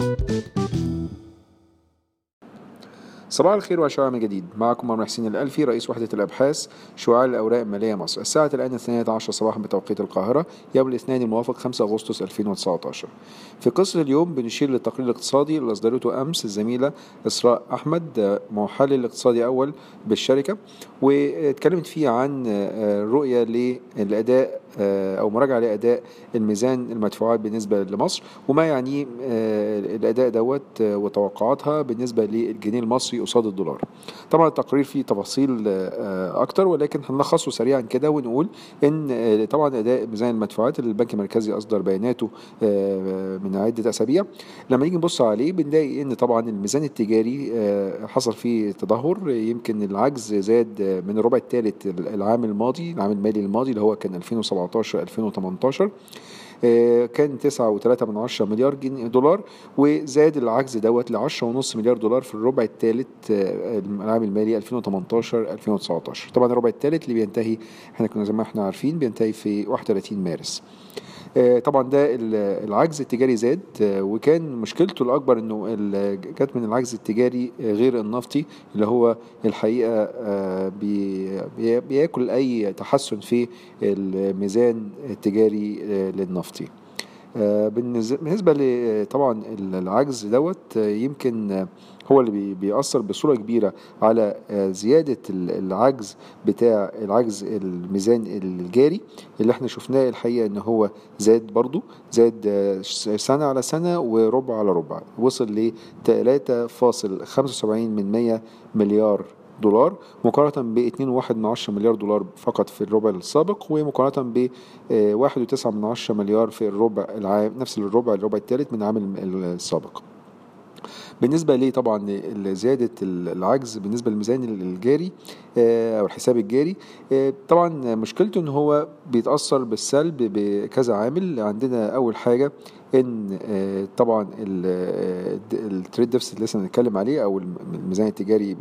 thank you صباح الخير وشعاع من جديد. معكم عمرو حسين الألفي رئيس وحدة الأبحاث شعاع الأوراق المالية مصر. الساعة الآن 12 صباحا بتوقيت القاهرة يوم الاثنين الموافق 5 أغسطس 2019 في قصة اليوم بنشير للتقرير الاقتصادي اللي أصدرته أمس الزميلة إسراء أحمد محلل اقتصادي أول بالشركة واتكلمت فيه عن رؤية للأداء أو مراجعة لأداء الميزان المدفوعات بالنسبة لمصر وما يعنيه الأداء دوت وتوقعاتها بالنسبة للجنيه المصري قصاد الدولار. طبعا التقرير فيه تفاصيل أكتر ولكن هنلخصه سريعا كده ونقول إن طبعا أداء ميزان المدفوعات اللي البنك المركزي أصدر بياناته من عدة أسابيع. لما نيجي نبص عليه بنلاقي إن طبعا الميزان التجاري حصل فيه تدهور. يمكن العجز زاد من الربع الثالث العام الماضي العام المالي الماضي اللي هو كان 2017 2018 كان وثلاثة من عشرة مليار جنيه دولار وزاد العجز دوت لعشرة ونص مليار دولار في الربع الثالث العام المالي 2018 2019 طبعا الربع الثالث اللي بينتهي إحنا كنا زي ما إحنا عارفين بينتهي في 31 مارس. طبعا ده العجز التجاري زاد وكان مشكلته الأكبر إنه جت من العجز التجاري غير النفطي اللي هو الحقيقة بياكل أي تحسن في الميزان التجاري للنفطي. بالنسبة طبعا العجز دوت يمكن هو اللي بيأثر بصورة كبيرة على زيادة العجز بتاع العجز الميزان الجاري اللي إحنا شفناه الحقيقة إن هو زاد برضو زاد سنة على سنة وربع على ربع وصل ل 3.75 من 100 مليار دولار مقارنة ب 2.1 مليار دولار فقط في الربع السابق ومقارنة ب 1.9 مليار في الربع العام نفس الربع الربع الثالث من العام السابق. بالنسبة ليه طبعا زيادة العجز بالنسبة للميزان الجاري أو الحساب الجاري طبعا مشكلته إن هو بيتأثر بالسلب بكذا عامل. عندنا أول حاجة إن طبعا ال trade deficit اللي لسه هنتكلم عليه أو الميزان التجاري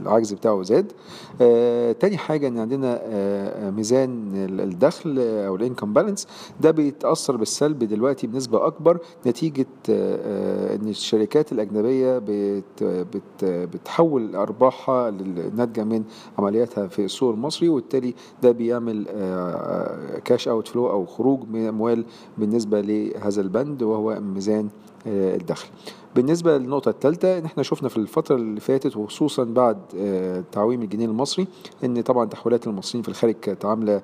العجز بتاعه زاد. تاني حاجة إن عندنا ميزان الدخل أو ال income balance ده بيتأثر بالسلب دلوقتي بنسبة أكبر. نتيجة إن الشركات الأجنبية بت بت بتحول أرباحها الناتجه من عملياتها في السوق المصري وبالتالي ده بيعمل cash outflow أو خروج من اموال بالنسبة لهذا البند وهو ميزان الدخل. بالنسبة للنقطة الثالثة إن إحنا شفنا في الفترة اللي فاتت وخصوصا بعد تعويم الجنيه المصري إن طبعا تحويلات المصريين في الخارج كانت عاملة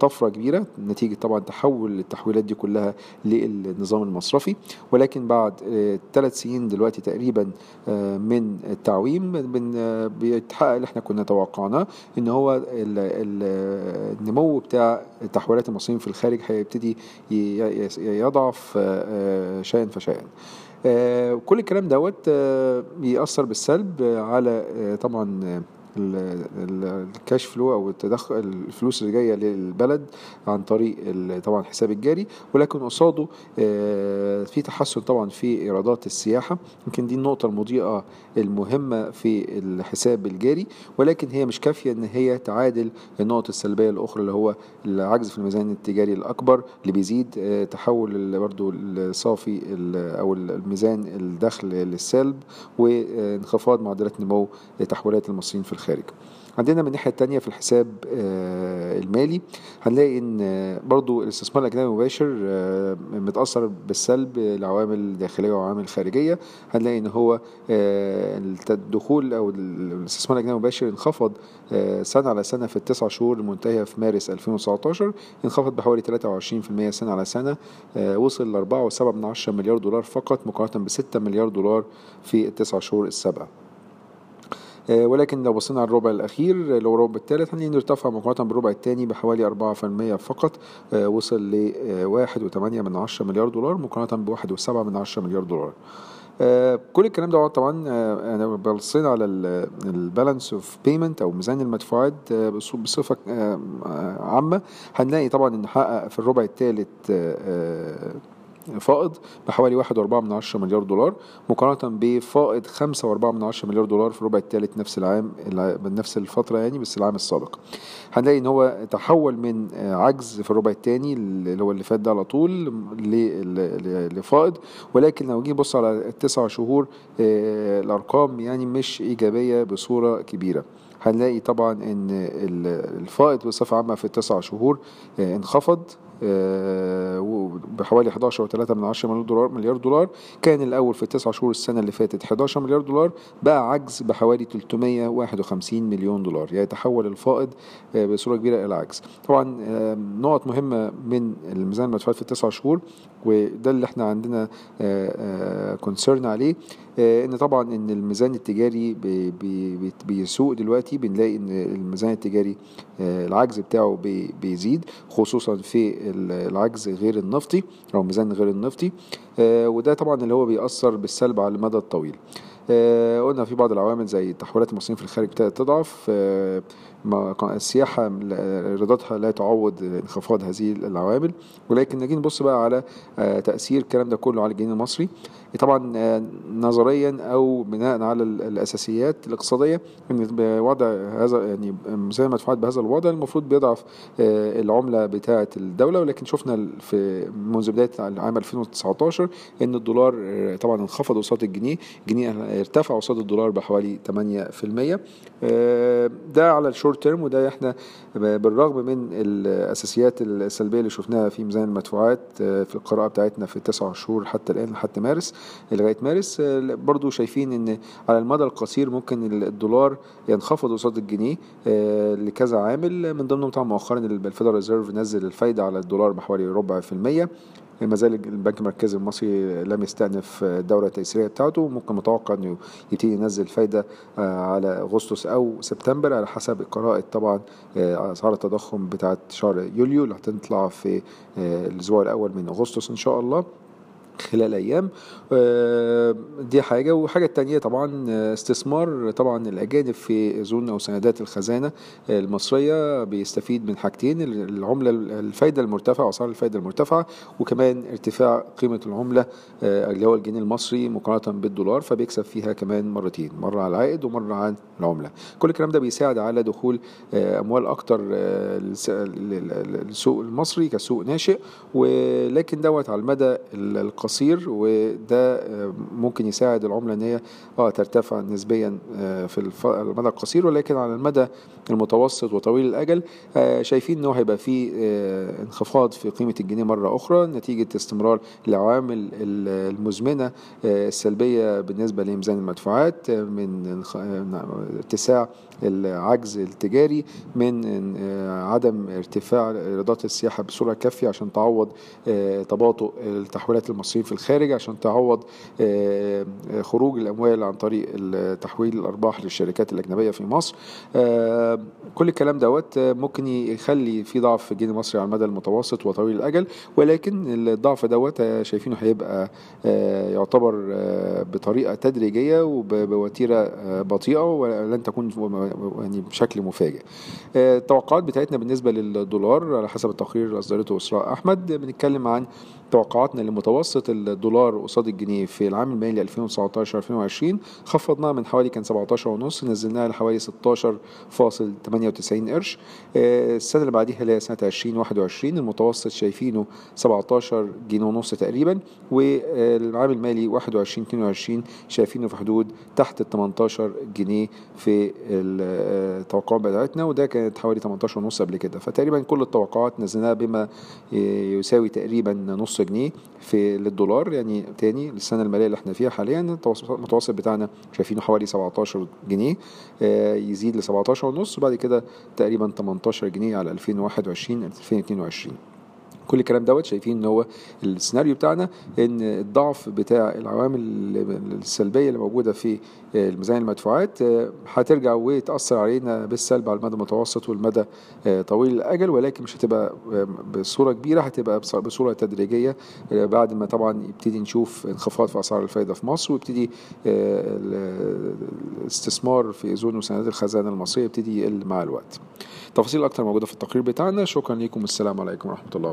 طفرة كبيرة نتيجة طبعا تحول التحويلات دي كلها للنظام المصرفي. ولكن بعد ثلاث سنين دلوقتي تقريبا من التعويم بيتحقق اللي إحنا كنا توقعناه إن هو النمو بتاع تحويلات المصريين في الخارج هيبتدي يضعف شيئا فشيئا. آه كل الكلام دوت آه بيأثر بالسلب على آه طبعا الكاش فلو أو التدخل الفلوس اللي جاية للبلد عن طريق طبعا الحساب الجاري ولكن قصاده في تحسن طبعا في إيرادات السياحة. يمكن دي النقطة المضيئة المهمة في الحساب الجاري ولكن هي مش كافية إن هي تعادل النقط السلبية الأخرى اللي هو العجز في الميزان التجاري الأكبر اللي بيزيد تحول برضو الصافي أو الميزان الدخل للسلب وانخفاض معدلات نمو تحويلات المصريين في الخارج عندنا من الناحيه الثانية في الحساب المالي هنلاقي إن برضو الاستثمار الأجنبي المباشر متأثر بالسلب لعوامل داخلية وعوامل خارجية. هنلاقي إن هو الدخول أو الاستثمار الأجنبي المباشر انخفض سنة على سنة في التسع شهور المنتهية في مارس 2019 انخفض بحوالي 23% سنة على سنة وصل ل 4.7 مليار دولار فقط مقارنة ب 6 مليار دولار في التسع شهور السابقة. ولكن لو بصينا على الربع الأخير اللي هو الربع الثالث هنلاقي ارتفع مقارنة بالربع الثاني بحوالي 4% فقط وصل ل 1.8 من عشرة مليار دولار مقارنة ب 1.7 من عشرة مليار دولار. كل الكلام ده طبعا أنا بصينا على ال balance of payment أو ميزان المدفوعات بصفة عامة هنلاقي طبعا إن حقق في الربع الثالث فائض بحوالي واحد وأربعة من عشرة مليار دولار مقارنة بفائض خمسة وأربعة من عشرة مليار دولار في الربع الثالث نفس العام نفس الفترة يعني بس العام السابق. هنلاقي إن هو تحول من عجز في الربع الثاني اللي هو اللي فات ده على طول لفائض. ولكن لو جينا نبص على التسع شهور الأرقام يعني مش إيجابية بصورة كبيرة. هنلاقي طبعا إن الفائض بصفة عامة في التسع شهور انخفض. بحوالي 11.3 من 10 مليار دولار مليار دولار. كان الأول في التسع شهور السنة اللي فاتت 11 مليار دولار بقى عجز بحوالي 351 مليون دولار. يعني تحول الفائض بصورة كبيرة إلى عجز. طبعا نقط مهمة من الميزان المدفوعات في التسع شهور وده اللي إحنا عندنا concern عليه. إن طبعا إن الميزان التجاري بي بي بيسوق دلوقتي بنلاقي إن الميزان التجاري العجز بتاعه بي بيزيد خصوصا في العجز غير النفطي أو الميزان غير النفطي. وده طبعا اللي هو بيأثر بالسلب على المدى الطويل. آه قلنا في بعض العوامل زي تحويلات المصريين في الخارج ابتدت تضعف. آه السياحة إيراداتها لا تعوض انخفاض هذه العوامل. ولكن نجي نبص بقى على آه تأثير الكلام ده كله على الجنيه المصري. طبعا نظريا أو بناء على الأساسيات الاقتصادية إن بوضع هذا يعني زي ما مدفوعات بهذا الوضع المفروض بيضعف العملة بتاعة الدولة. ولكن شفنا في منذ بداية عام 2019 إن الدولار طبعا انخفض قصاد الجنيه. الجنيه ارتفع قصاد الدولار بحوالي 8% ده على ال short term وده إحنا بالرغم من الأساسيات السلبية اللي شفناها في ميزان المدفوعات في القراءة بتاعتنا في التسع شهور حتى الآن لحد مارس لغاية مارس. برضو شايفين إن على المدى القصير ممكن الدولار ينخفض قصاد الجنيه لكذا عامل. من ضمنهم طبعا مؤخرا ال Federal Reserve نزل الفايدة على الدولار بحوالي ربع في المية. ما زال البنك المركزي المصري لم يستأنف الدورة التيسيرية بتاعته. ممكن متوقع إنه يبتدي ينزل فايدة على أغسطس أو سبتمبر على حسب قراءة طبعا أسعار التضخم بتاعت شهر يوليو اللي هتطلع في الأسبوع الأول من أغسطس إن شاء الله. خلال أيام. دي حاجة. وحاجة تانية طبعا استثمار طبعا الأجانب في أذون أو سندات الخزانة المصرية بيستفيد من حاجتين العملة الفايدة المرتفعة اسعار الفايدة المرتفعة وكمان ارتفاع قيمة العملة اللي هو الجنيه المصري مقارنة بالدولار فبيكسب فيها كمان مرتين مرة على العائد ومرة على العملة. كل الكلام ده بيساعد على دخول أموال أكتر للسوق المصري كسوق ناشئ. ولكن دوت على المدى القصير وده ممكن يساعد العملة إن هي آه ترتفع نسبيا في المدى القصير ولكن على المدى المتوسط وطويل الأجل شايفين انه هيبقى في انخفاض في قيمة الجنيه مرة أخرى نتيجة استمرار العوامل المزمنة السلبية بالنسبة لميزان المدفوعات من اتساع العجز التجاري من عدم ارتفاع إيرادات السياحة بصورة كافية عشان تعوض تباطؤ التحويلات المصريين في الخارج عشان تعوض خروج الأموال عن طريق تحويل الأرباح للشركات الأجنبية في مصر. كل الكلام دوت ممكن يخلي في ضعف في الجنيه المصري على المدى المتوسط وطويل الأجل ولكن الضعف دوت شايفينه هيبقى يعتبر بطريقة تدريجية وبوتيره بطيئة ولن تكون يعني بشكل مفاجئ. التوقعات بتاعتنا بالنسبة للدولار على حسب التقرير اللي أصدرته إسراء أحمد بنتكلم عن توقعاتنا لمتوسط الدولار قصاد الجنيه في العام المالي 2019 2020 خفضناها من حوالي كان 17 ونص نزلناها لحوالي 16.98 قرش. السنة اللي بعديها اللي هي سنة 2021 المتوسط شايفينه 17 جنيه ونص تقريبا والعام المالي 21 22 شايفينه في حدود تحت ال 18 جنيه في التوقعات بتاعتنا وده كانت حوالي 18 ونص قبل كده. فتقريبا كل التوقعات نزلناها بما يساوي تقريبا نص جنيه في للدولار يعني تاني السنة المالية اللي إحنا فيها حاليا. المتوسط بتاعنا شايفينه حوالي 17 جنيه يزيد ل 17 ونص وبعد كده تقريبا 18 جنيه على 2021 2022 كل الكلام دوت شايفين إن هو السيناريو بتاعنا إن الضعف بتاع العوامل السلبية اللي موجودة في الميزان المدفوعات هترجع وتأثر علينا بالسلب على المدى المتوسط والمدى طويل الأجل ولكن مش هتبقى بصورة كبيرة هتبقى بصورة تدريجية بعد ما طبعا يبتدي نشوف انخفاض في أسعار الفائده في مصر ويبتدي الاستثمار في أذون وسندات الخزانة المصرية يبتدي يقل مع الوقت. تفاصيل أكتر موجودة في التقرير بتاعنا شكرا لكم السلام عليكم ورحمة الله